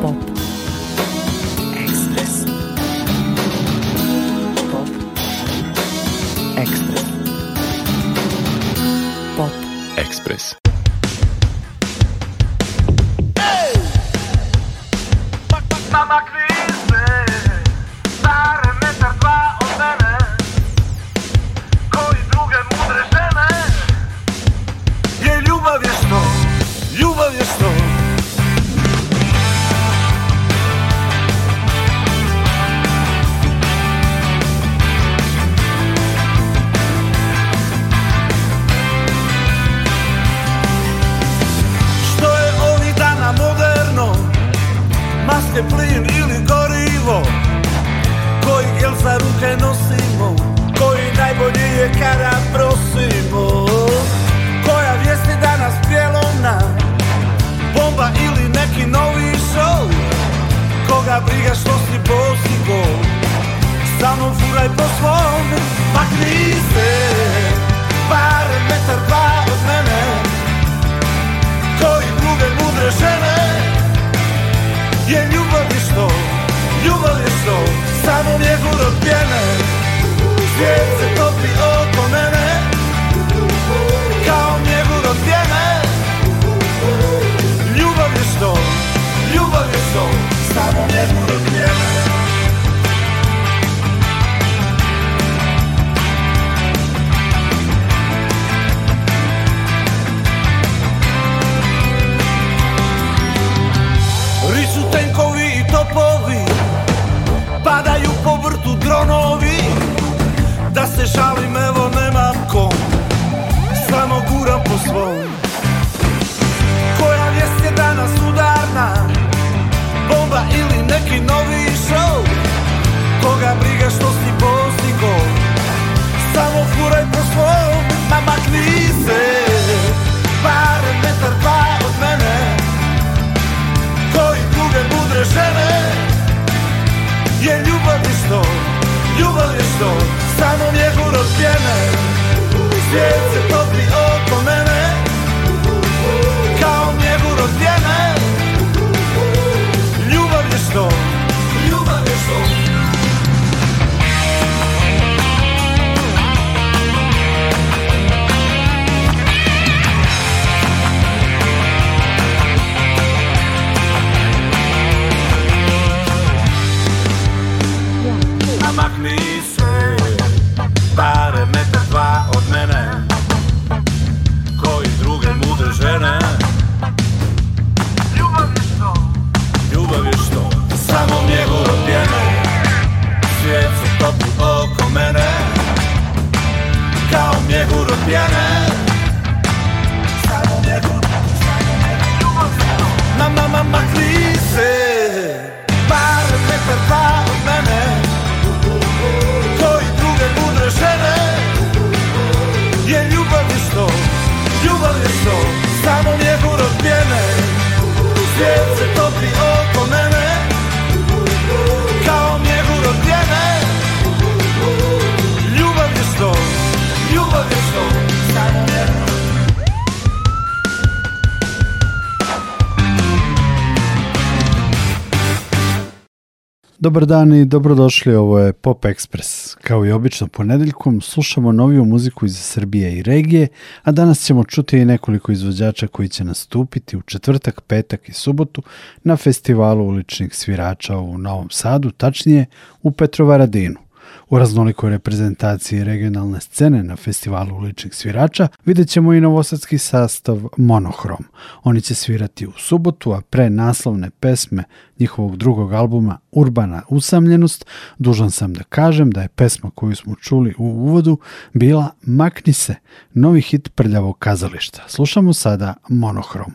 Pop. Express. Pop. Express. Pop. Express. topovi Padaju po vrtu dronovi Da se šalim evo nemam kom Samo guram po svom Koja vijest je danas udarna Bomba ili neki novi show Koga briga što si postigo Samo furaj po svom Ma makni žene je ljubav je sto, ljubav je sto Samo vjeku razbijene Svijet se topi oko mene Kao mjegu razbijene Ljubav je sto, ljubav je sto nisu Pare metar dva od mene Koji druge mudre žene Ljubav je što Ljubav je što Samo njegov odjene Svijet se topi oko mene Kao mjegur odjene Dobar dan i dobrodošli, ovo je Pop Express. Kao i obično ponedeljkom slušamo noviju muziku iz Srbije i regije, a danas ćemo čuti i nekoliko izvođača koji će nastupiti u četvrtak, petak i subotu na festivalu uličnih svirača u Novom Sadu, tačnije u Petrovaradinu. U raznolikoj reprezentaciji regionalne scene na festivalu uličnih svirača vidjet ćemo i novosadski sastav Monohrom. Oni će svirati u subotu, a pre naslovne pesme njihovog drugog albuma Urbana usamljenost, dužan sam da kažem da je pesma koju smo čuli u uvodu bila Makni se, novi hit prljavog kazališta. Slušamo sada Monohrom.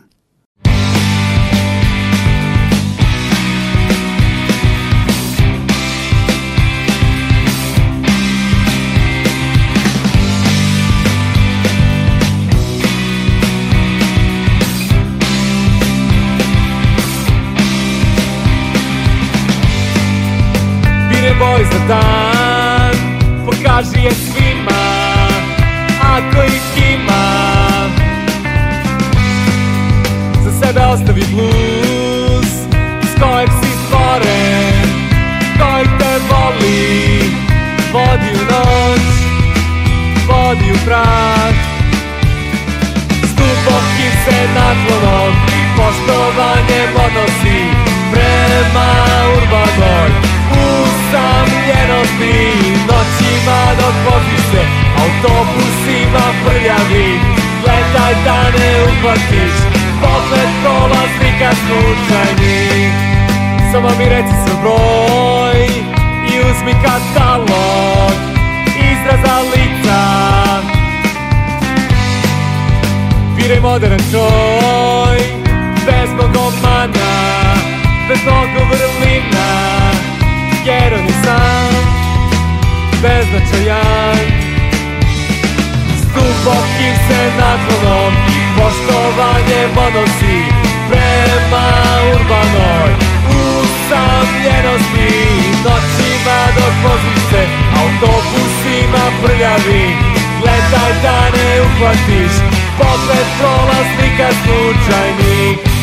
za dan Pokaži je svima Ako ih ima Za sebe ostavi bluz Iz kojeg si stvoren Koji te voli Vodi u noć Vodi u prak S se nad naklonom vozi se autobusima prljavi Gledaj da ne upatiš Pogled prolaznika slučajni Samo mi reci se broj I uzmi katalog Izraza lica Bire modern čoj Bez mnogo Bez mnogo vrlina Jer on je sam beznačajan S se naklonom Poštovanje odnosi Prema urbanoj Usamljenosti Noćima dok vozim se Autobusima prljavi Gledaj da ne uhvatiš Pogled prolaznika slučajnih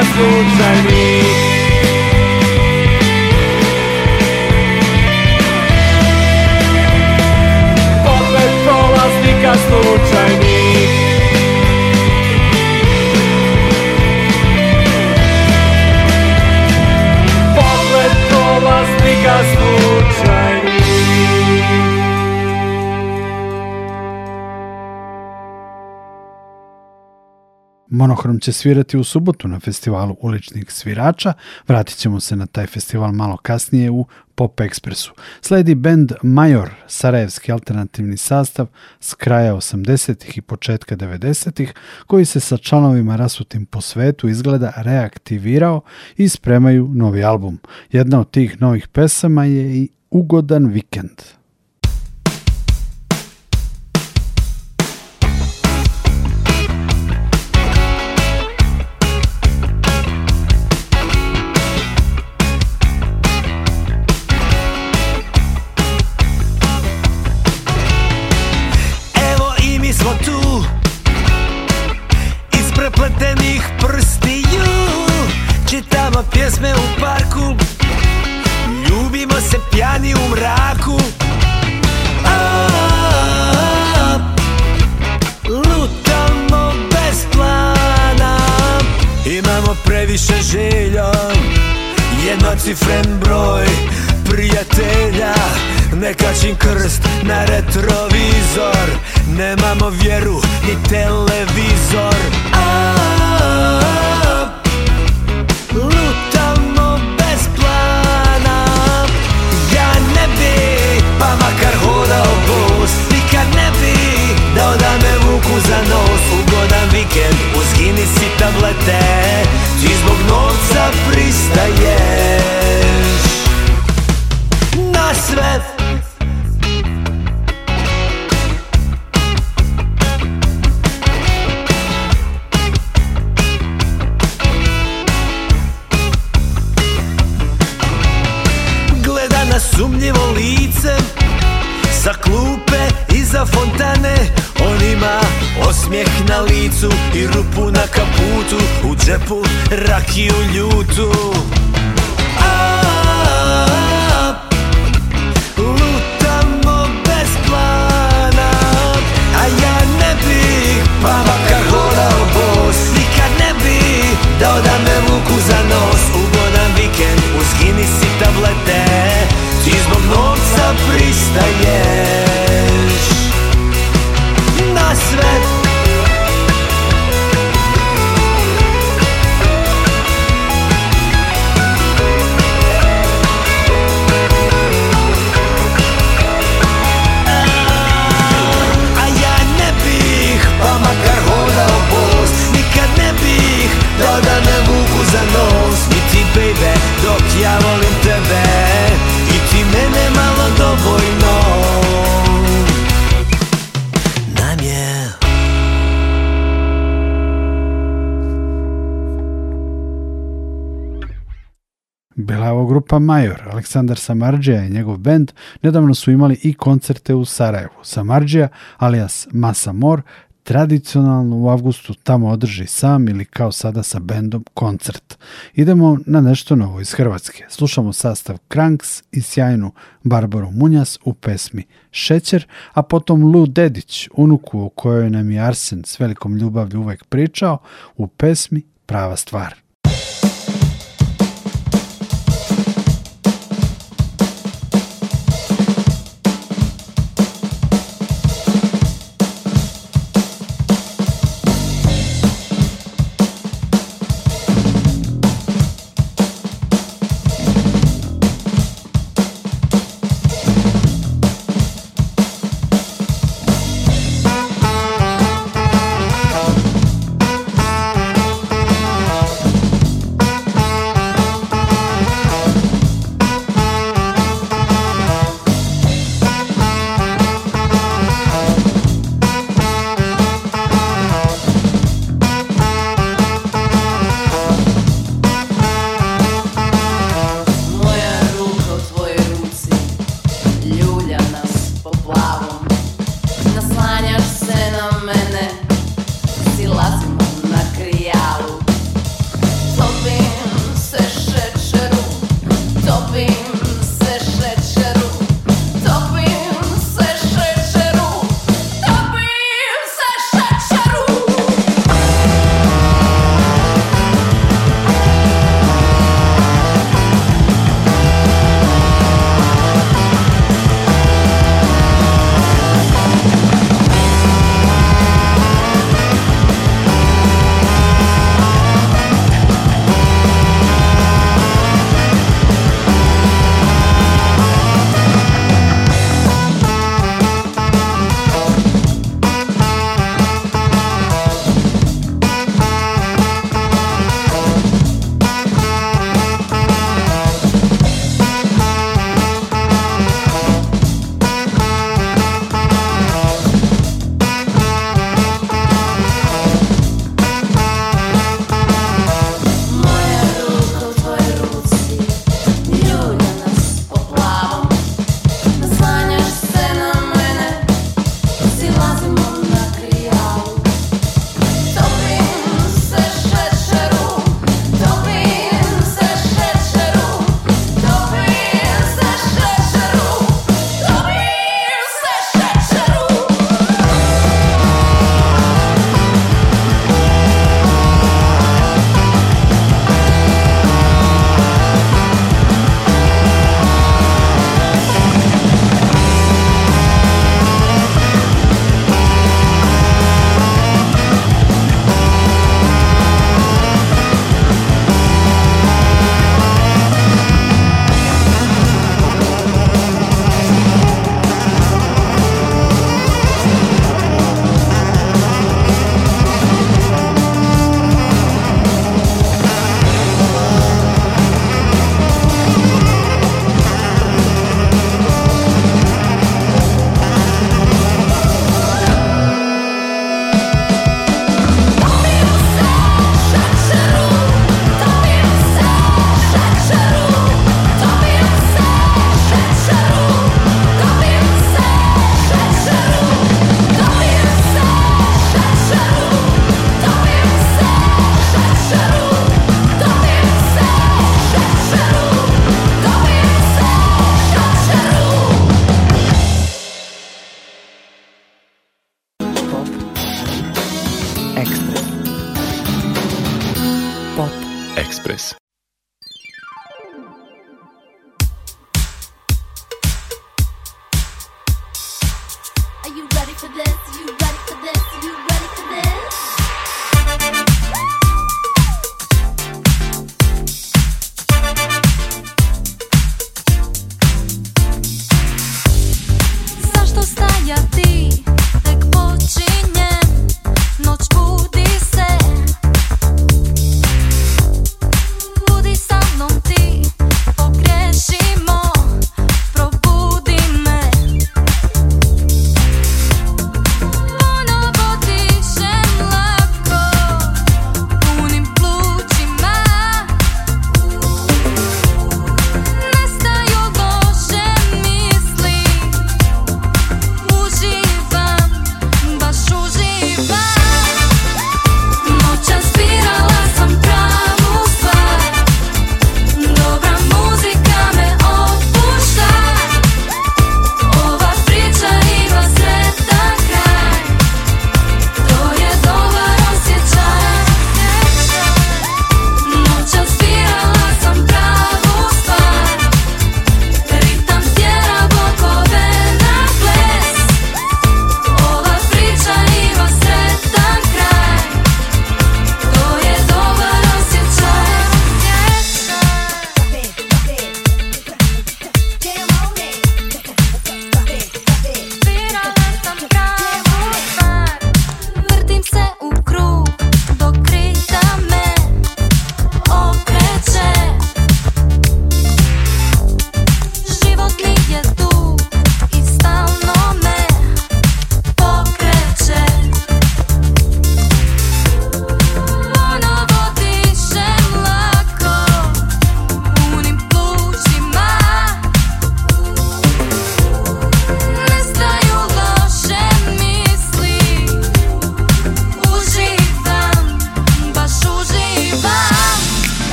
Escucha en mí. Monohrom će svirati u subotu na festivalu uličnih svirača, vratit ćemo se na taj festival malo kasnije u Pop Expressu. Sledi band Major, sarajevski alternativni sastav s kraja 80-ih i početka 90-ih, koji se sa članovima rasutim po svetu izgleda reaktivirao i spremaju novi album. Jedna od tih novih pesama je i Ugodan vikend. Si cifren broj prijatelja Ne kačim krst na retrovizor Nemamo vjeru ni televizor Bila je ovo grupa Major, Aleksandar Samarđija i njegov bend nedavno su imali i koncerte u Sarajevu. Samarđija, alias Mor, tradicionalno u avgustu tamo održi sam ili kao sada sa bendom koncert. Idemo na nešto novo iz Hrvatske. Slušamo sastav Kranks i sjajnu Barbaru Munjas u pesmi Šećer, a potom Lu Dedić, unuku o kojoj nam je Arsen s velikom ljubavlju uvek pričao, u pesmi Prava stvar.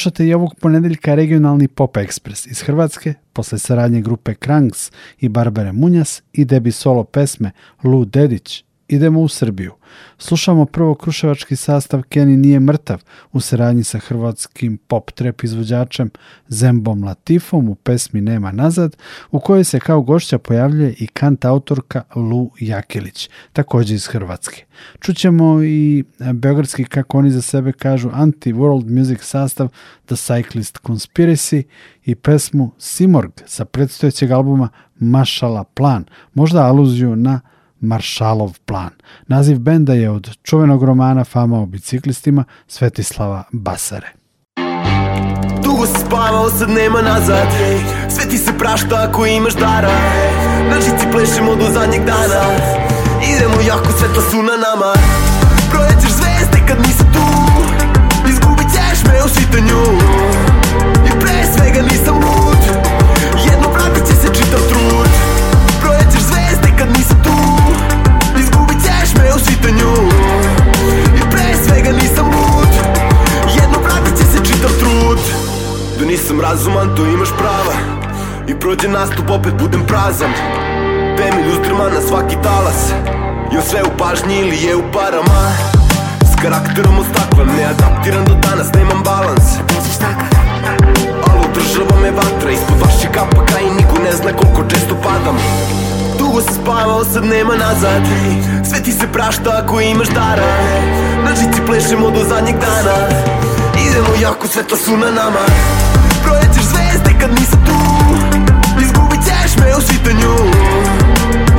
Slušate i ovog ponedeljka regionalni Pop Express iz Hrvatske posle saradnje grupe Kranks i Barbare Munjas i debi solo pesme Lu Dedić idemo u Srbiju. Slušamo prvo kruševački sastav Kenny nije mrtav u saradnji sa hrvatskim pop trap izvođačem Zembom Latifom u pesmi Nema nazad, u kojoj se kao gošća pojavljuje i kant autorka Lu Jakilić, također iz Hrvatske. Čućemo i e, beogradski, kako oni za sebe kažu, anti-world music sastav The Cyclist Conspiracy i pesmu Simorg sa predstojećeg albuma Mašala Plan, možda aluziju na Maršalov plan. Naziv benda je od čuvenog romana Fama o biciklistima Svetislava Basare. Dugo si spavao, sad nema nazad Sve ti se prašta ako imaš dara žici plešemo do zadnjeg dana Idemo jako, sveta su na nama Prolećeš zvezde kad nisi tu prazan Temelj uzdrma na svaki talas Jo sve u pažnji ili je u parama S karakterom od stakla Neadaptiran do danas, nemam balans Ali održava me vatra Ispod vaše kapaka i niko ne zna koliko često padam Dugo se spavao, sad nema nazad Sve ti se prašta ako imaš dara Na žici plešemo do zadnjeg dana Idemo jako, sve to su na nama Projećeš zvezde kad nisam tu u sitanju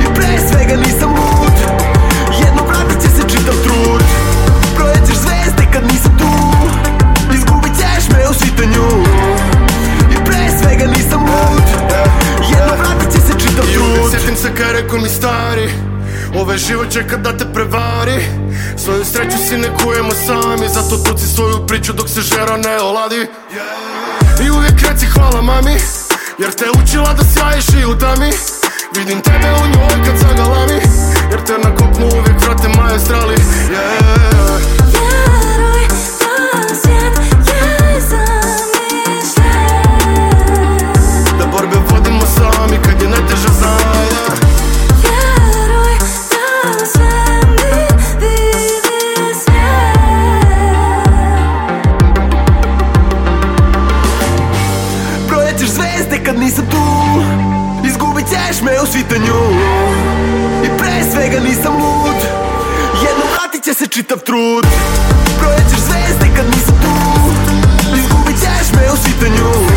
I pre svega nisam lud Jedno vratit će se čitav trud Projećeš zvezde kad nisam tu Izgubit ćeš me u sitanju I pre svega nisam lud Jedno vratit će se čitav trud I uvijek sjetim se kaj rekao mi stari Ovaj život čeka da te prevari Svoju sreću si ne kujemo sami Zato tuci svoju priču dok se žera ne oladi I uvijek reci hvala mami jer te učila da sjajiš i u tami Vidim tebe u njoj kad zagalami Jer te na kopnu uvijek vrate majestrali yeah. Vjeruj, osjet, je zamišljen Da borbe vodimo sami kad je najteža znam me u svitanju I pre svega nisam lud Jednom vratit će se čitav trud Projećeš zvezde kad nisam tu Izgubit ćeš me u svitanju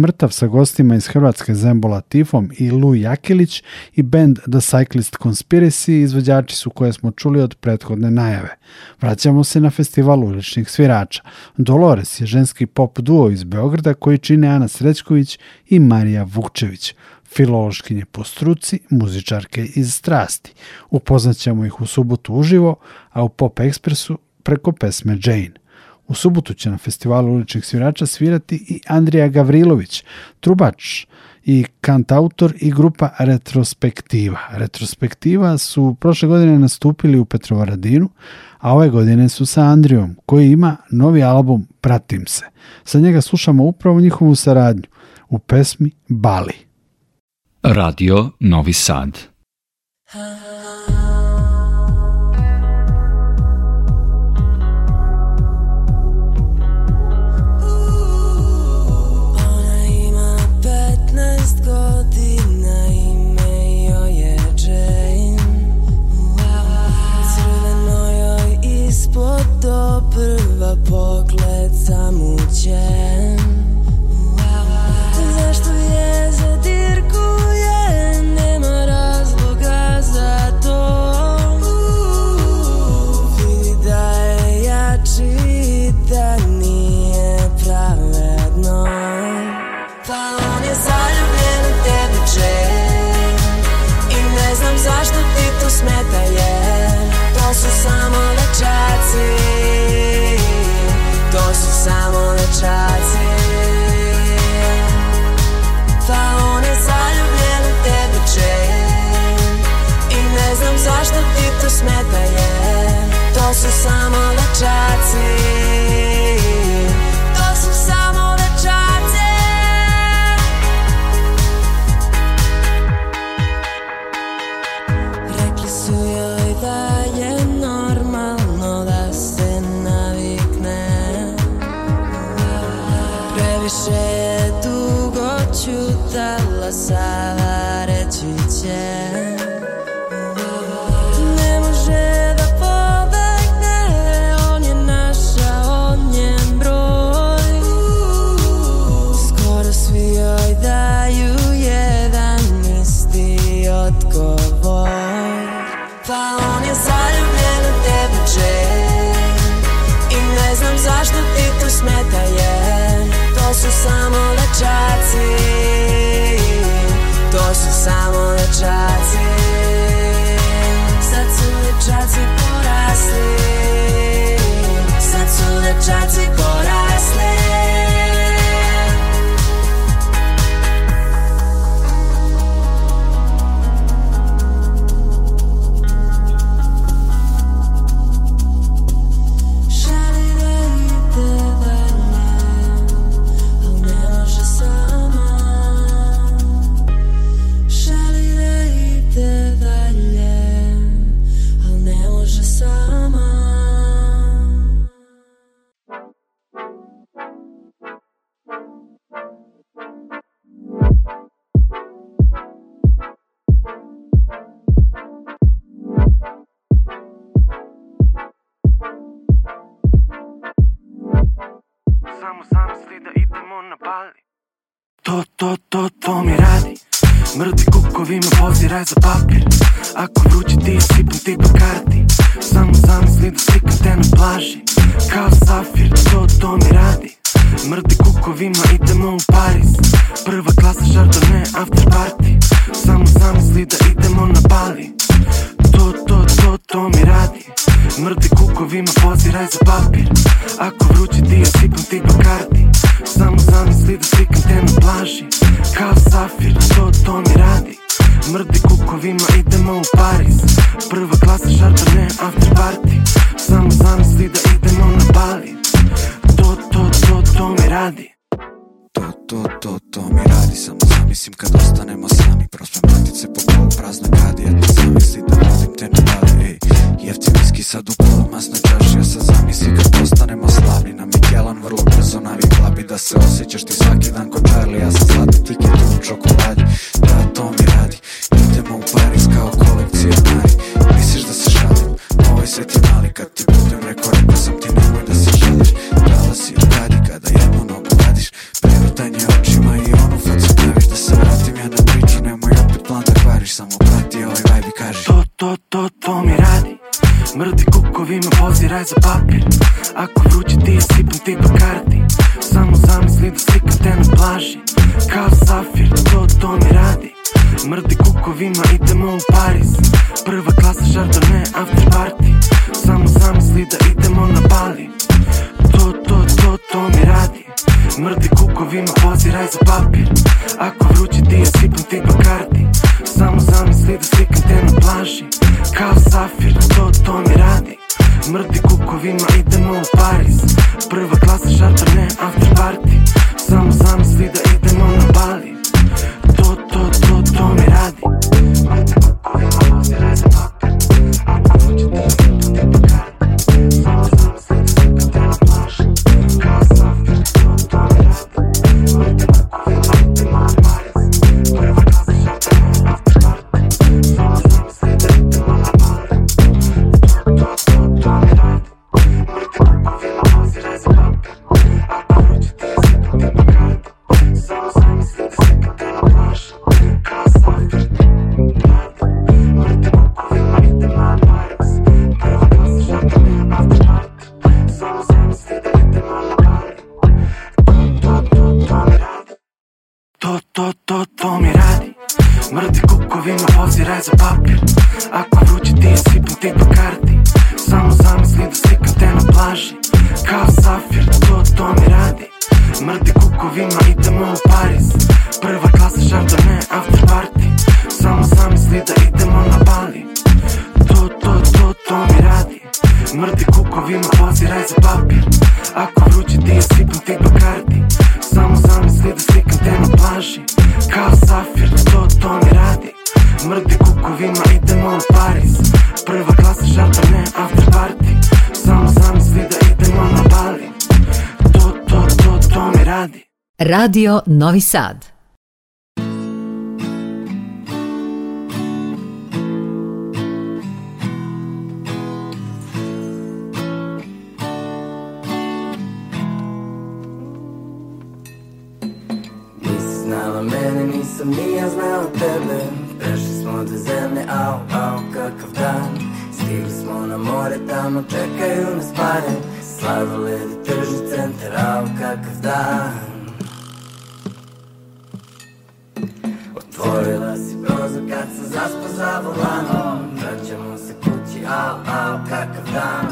mrtav sa gostima iz Hrvatske Zembola Tifom i Lu Jakilić i band The Cyclist Conspiracy izvođači su koje smo čuli od prethodne najave. Vraćamo se na festival uličnih svirača. Dolores je ženski pop duo iz Beograda koji čine Ana Srećković i Marija Vukčević filološkinje po struci, muzičarke iz strasti. ćemo ih u subotu uživo, a u Pop Ekspresu preko pesme Jane. U subotu će na festivalu uličnih svirača svirati i Andrija Gavrilović, trubač i kantautor i grupa Retrospektiva. Retrospektiva su prošle godine nastupili u Petrovaradinu, a ove godine su sa Andrijom, koji ima novi album Pratim se. Sa njega slušamo upravo njihovu saradnju u pesmi Bali. Radio Novi Sad. ispod do prva pogled zamućen zašto je za nema razloga za to Vidi da je jači, da nije pravedno Pa on je zaljubljen u tebe če I ne znam zašto ti to smeta je To su samo večeri to su samo dečaci Ta pa one je zaljubljen u tebe I ne znam zašto ti to smeta je To su samo dečaci share. Mrdi kukovima poziraj za papir Ako vrući ti ja sipam ti bakardi Samo zamisli da slikam te na plaži Kao safir, to to mi radi Mrdi kukovima idemo u Paris Prva klasa šarpa, ne after party Samo zamisli da idemo na Bali To to to to mi radi to, to, to, to mi radi Samo zamislim kad ostanemo sami Prospem matice po polu prazno kad Ja ti zamisli da vodim te na dali Ej, jevci viski sad u polu masna ja Sad zamisli kad ostanemo slavni Na Mikelan vrlo brzo navikla bi Da se osjećaš ti svaki dan ko Charlie Ja sam zlati tiket u čokoladi Da, to mi radi Idemo u Paris kao kolekcionari Misliš da se šalim? Ovoj svet mali Kad ti budem neko rekao sam ti ne то ми ради Мртви кукови ме позирај за папир Ако вручи ти изсипам да да ти до карти Само замисли да сликам те на плажи Кав сафир, то то ми ради Мртви кукови ма идемо у Париз Прва класа шардоне, автор парти Само замисли да идемо на Бали То, то, то, то ми ради Мртви кукови ме позирај за папир Ако вручи ти изсипам ти до карти Само замисли да сликам те на плажи Kao safir, to, to mi radi Mrdi kukovima, idemo u Paris Prva klasa, šartar, ne after party Samo svi da idemo na Bali To, to, to, to mi radi Mrdi kukovima, radi Radio Novi Sad. Znala mene, nisam ni ja znala tebe Prešli smo do zemlje, au, au, kakav dan Stigli smo na more, tamo čekaju nas pare Slavile li trži centar, au, kakav dan Otvorila si prozor kad sam zaspa za volanom Vraćamo se kući, au, au, kakav dan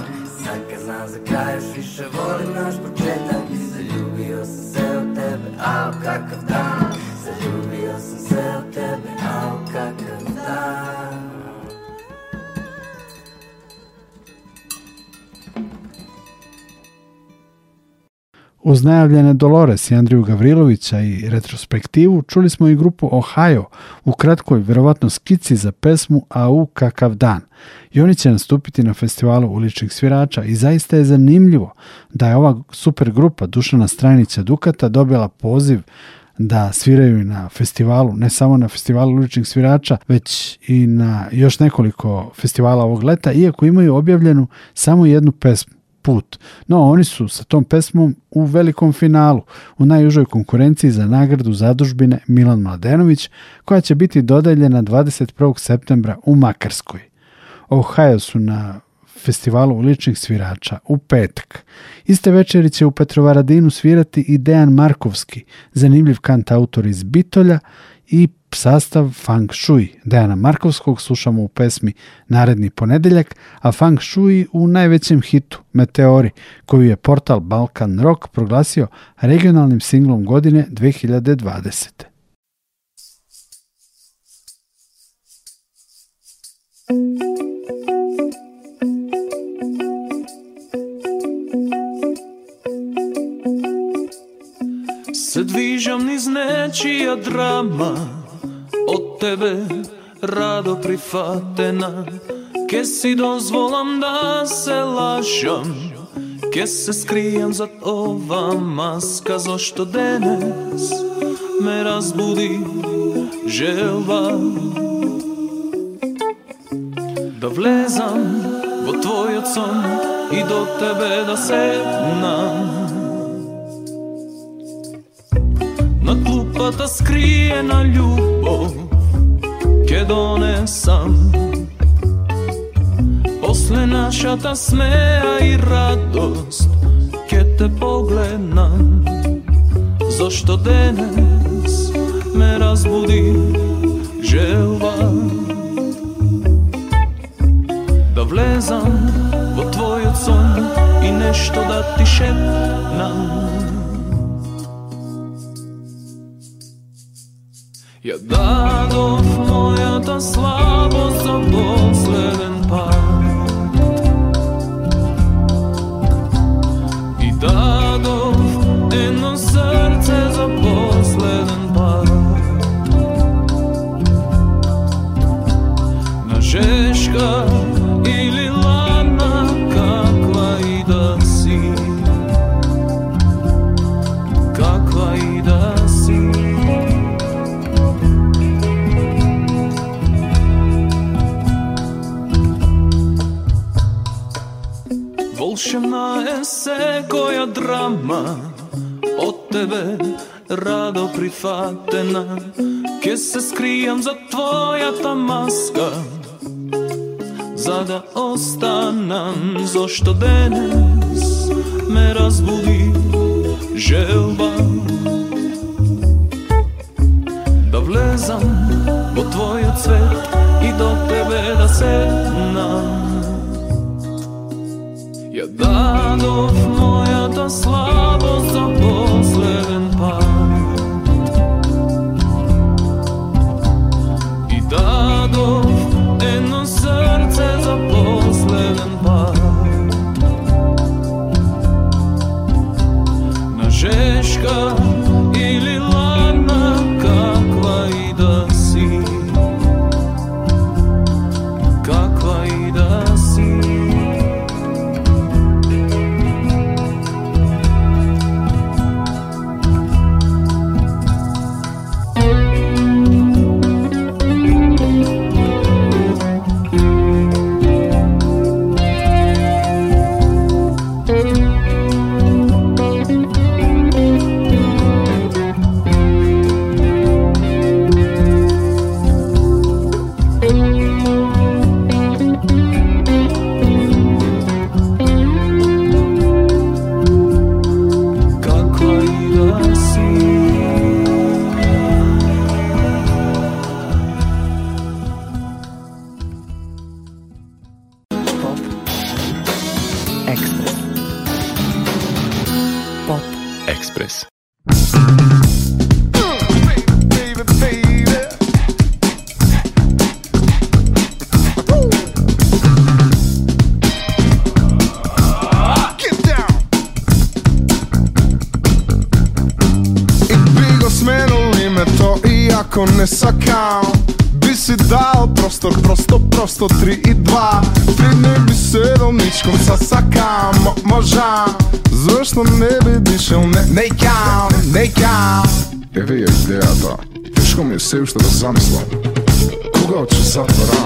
Sad kad znam za kraj još više volim naš početak I zaljubio sam se u tebe, au, kakav dan Uz najavljene Dolores i Andriju Gavrilovića i retrospektivu čuli smo i grupu Ohio u kratkoj vjerovatno skici za pesmu u kakav dan. I oni će nastupiti na festivalu uličnih svirača i zaista je zanimljivo da je ova super grupa Dušana strajnića Dukata dobila poziv da sviraju na festivalu, ne samo na festivalu uličnih svirača, već i na još nekoliko festivala ovog leta, iako imaju objavljenu samo jednu pesmu put. No, oni su sa tom pesmom u velikom finalu, u najužoj konkurenciji za nagradu zadužbine Milan Mladenović, koja će biti dodeljena 21. septembra u Makarskoj. Ohio su na festivalu uličnih svirača u petak. Iste večeri će u Petrovaradinu svirati i Dejan Markovski, zanimljiv kantautor iz Bitolja i sastav Fang Shui. Dejana Markovskog slušamo u pesmi Naredni ponedeljak, a Fang Shui u najvećem hitu Meteori, koju je portal Balkan Rock proglasio regionalnim singlom godine 2020. из нечија драма Од тебе радо прифатена Ке си дозволам да се лажам Ке се скријам за ова маска Зошто денес ме разбуди желба Да влезам во твојот сон И до тебе да седнам на љубов, Ke donesam После нашата смеа и радост Ке те погледнам Зошто денес ме разбуди желба Да влезам во твојот сон И нешто да ти шепнам slow. Волшебна е секоја драма од тебе радо прифатена Ке се скријам за твојата маска За да останам Зошто денес ме разбуди желба Да влезам во твојот свет И до тебе да седнам Дадов мојата слабост за последен 103 и 2 не би неби седомничком са сакам Можа Зашто не би дишел? не Не кам, не кам Еве ја идејата Тешко ми е се уште да замислам Кога ќе затвора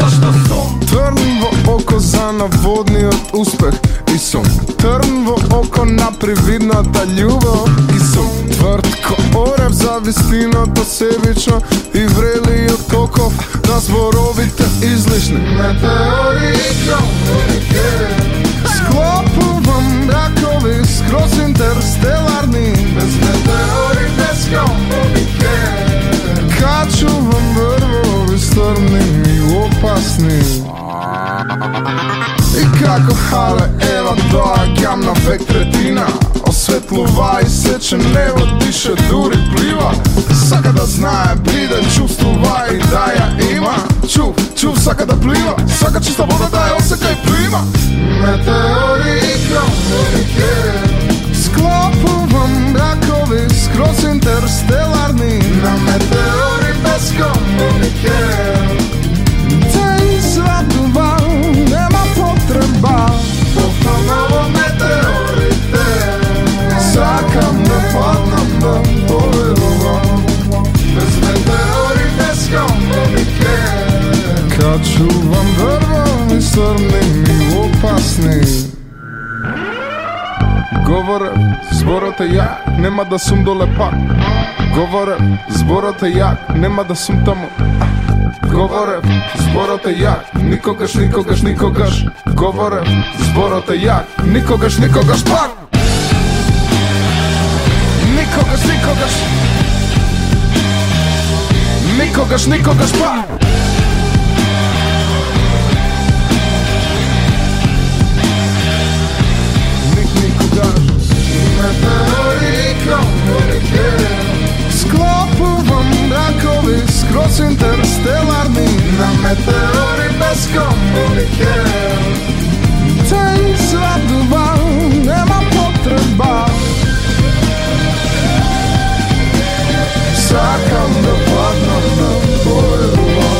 Зашто врн во око за наводниот успех И сум трн во око на привидната љубов И сум тврд ко орев за вистината себично И врелиот коков на зборовите излишни Метеори и кромовике Склопувам бракови скроз интерстеларни Без метеори, без кромовике Качувам врвови стрмни и опасни И како хале ева доаѓам на век третина Осветлува и сече небо, дише, дури плива Сака да знае, биде, чувствува и да ја има Чу, чу, сака да плива, сака чиста вода да ја осека и прима Метеори и Склопувам бракови, скроз интерстеларни На метеори нема да сум доле пак Говорев, зборот е јак, нема да сум таму Говорев, зборот е јак, никогаш, никогаш, никогаш Говорев, зборот е јак, никогаш, никогаш пак Никогаш, никогаш Никогаш, никогаш пак Letac interstelarni Na meteori bez komunike Te zladuwa nema potreba Sakam da dopadną na bojło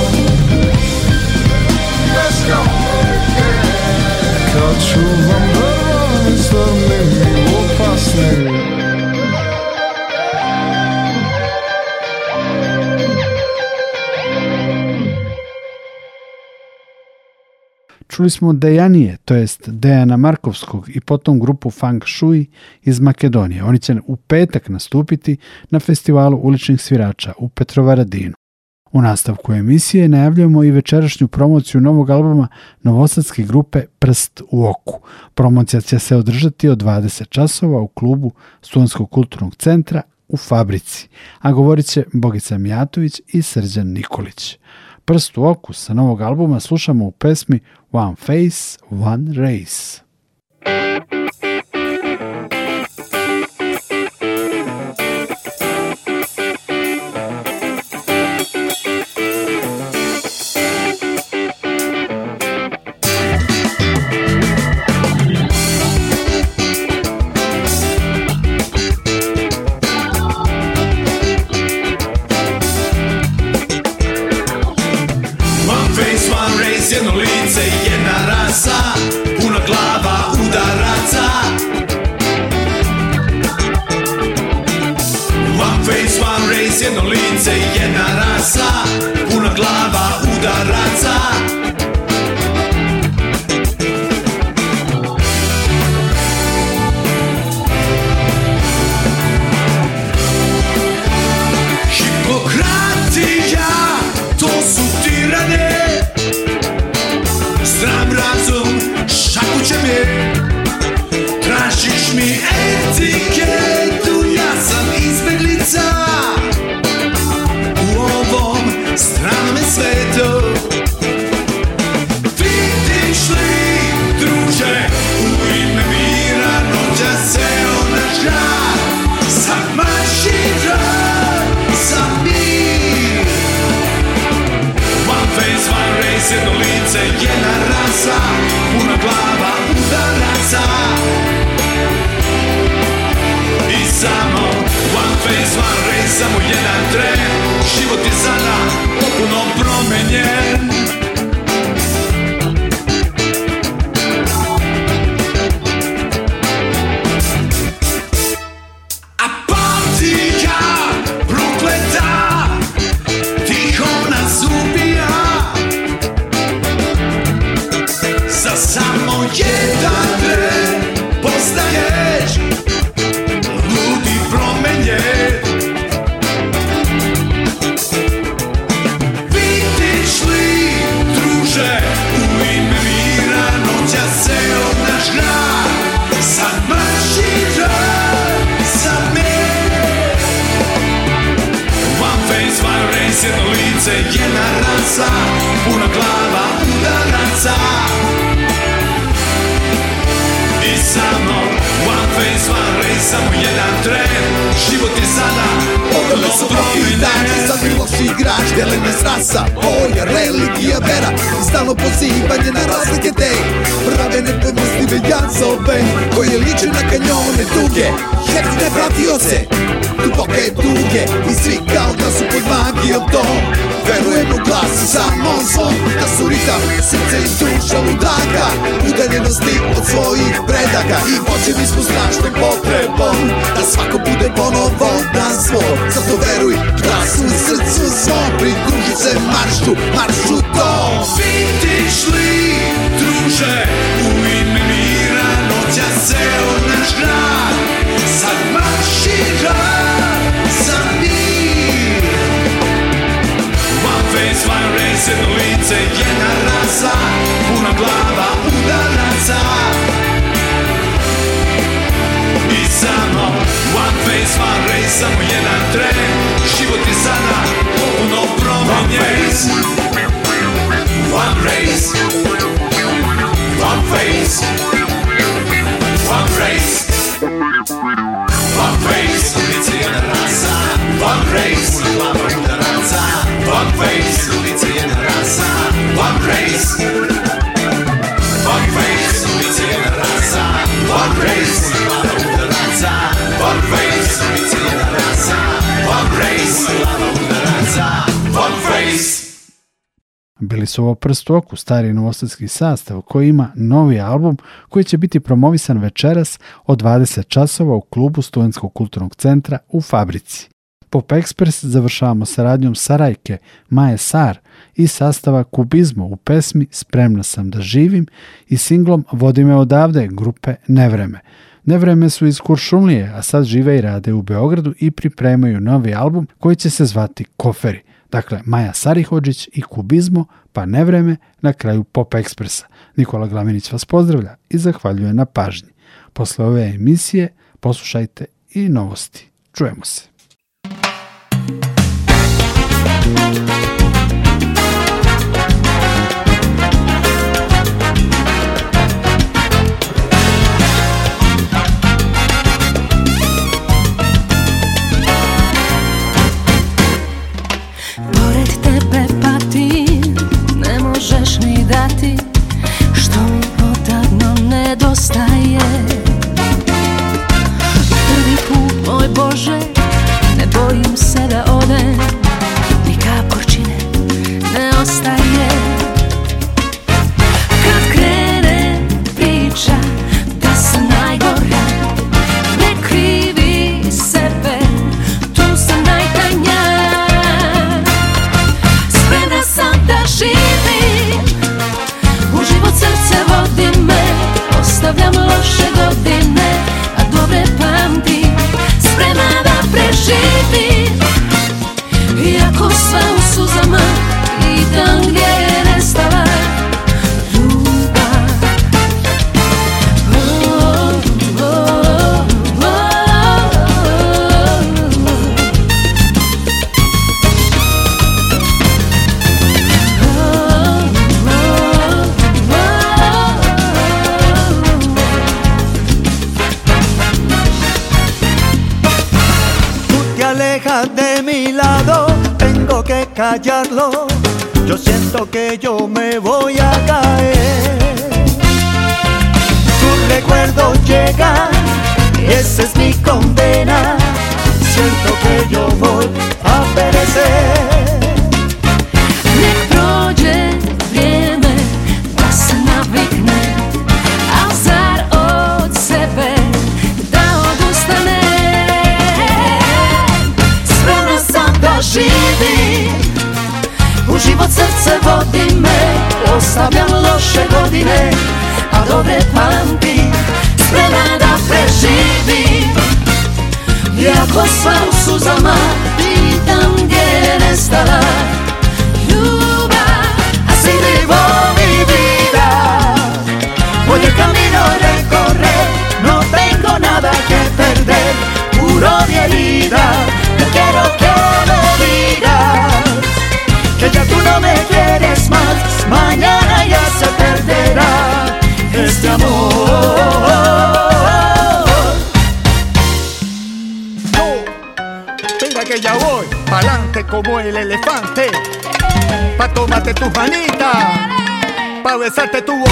Bez komunike Kad čuvam drvo, strmnim i opasnim Čuli smo Dejanije, to jest Dejana Markovskog i potom grupu Fang Shui iz Makedonije. Oni će u petak nastupiti na festivalu uličnih svirača u Petrovaradinu. U nastavku emisije najavljujemo i večerašnju promociju novog albuma novosadske grupe Prst u oku. Promocija će se održati od 20 časova u klubu Studenskog kulturnog centra u Fabrici, a govorit će Bogica Mijatović i Srđan Nikolić prst u oku sa novog albuma slušamo u pesmi One Face, One Race. sunce jedna rasa Puna glava udaraca to veruj da su srcu svom pridružit maršu, maršu to Vidiš li, druže, u ime mira noća ceo naš grad Sad maršira za mir One face, one race, jedno lice, jedna rasa Puna glava udaraca samo One face one race, samo jedan tren Život je sada potpuno promenjen One face One race One face One race One face Ulica jedna rasa One race Puna glava udaraca One face Ulica jedna rasa One race One face Ulica jedna rasa One race one Bili su ovo prst u oku, stari novostadski sastav koji ima novi album koji će biti promovisan večeras od 20 časova u klubu Studentskog kulturnog centra u Fabrici. Pop Express završavamo saradnjom Sarajke, Maje Sar i sastava Kubizmo u pesmi Spremna sam da živim i singlom Vodi me odavde grupe Nevreme. Nevreme su iz Kuršumlije, a sad žive i rade u Beogradu i pripremaju novi album koji će se zvati Koferi. Dakle, Maja Sarihođić i Kubizmo, pa Nevreme na kraju Pop Ekspresa. Nikola Glaminić vas pozdravlja i zahvaljuje na pažnji. Posle ove emisije poslušajte i novosti. Čujemo se. besarte tú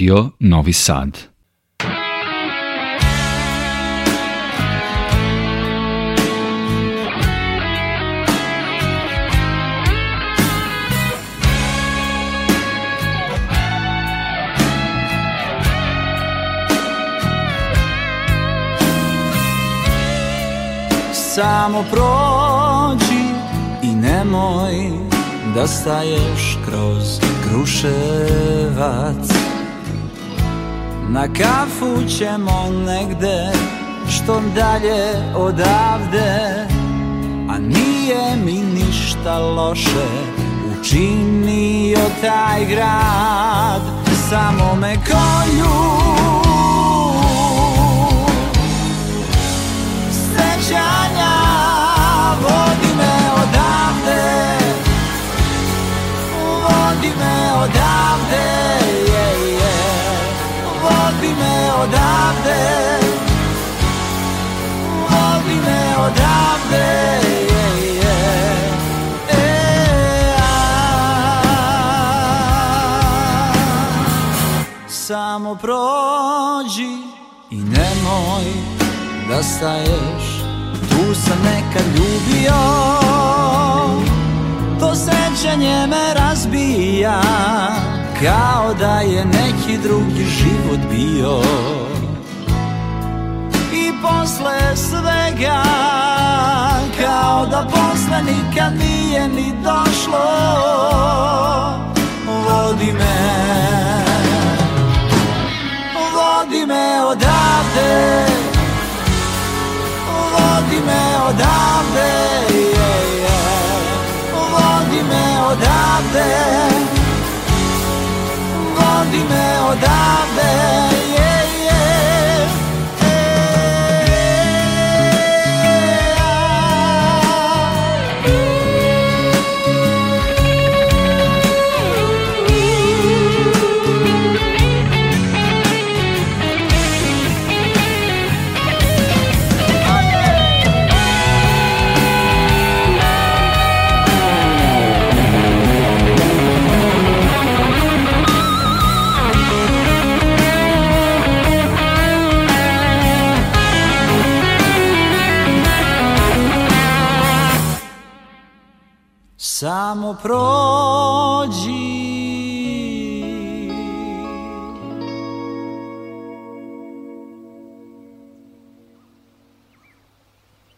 Radio Novi Sad. Samo prođi i nemoj da staješ kroz kruševac na kafu ćemo negde Što dalje odavde A nije mi ništa loše Učinio taj grad Samo me kolju Srećanja Vodi me odavde Vodi me odavde ostaješ Tu sam nekad ljubio To sećanje me razbija Kao da je neki drugi život bio I posle svega Kao da posle nikad nije ni došlo Vodi me Vodi me odavde Vodi me odavde je, je. Vodi me odavde Vodi me odavde pro.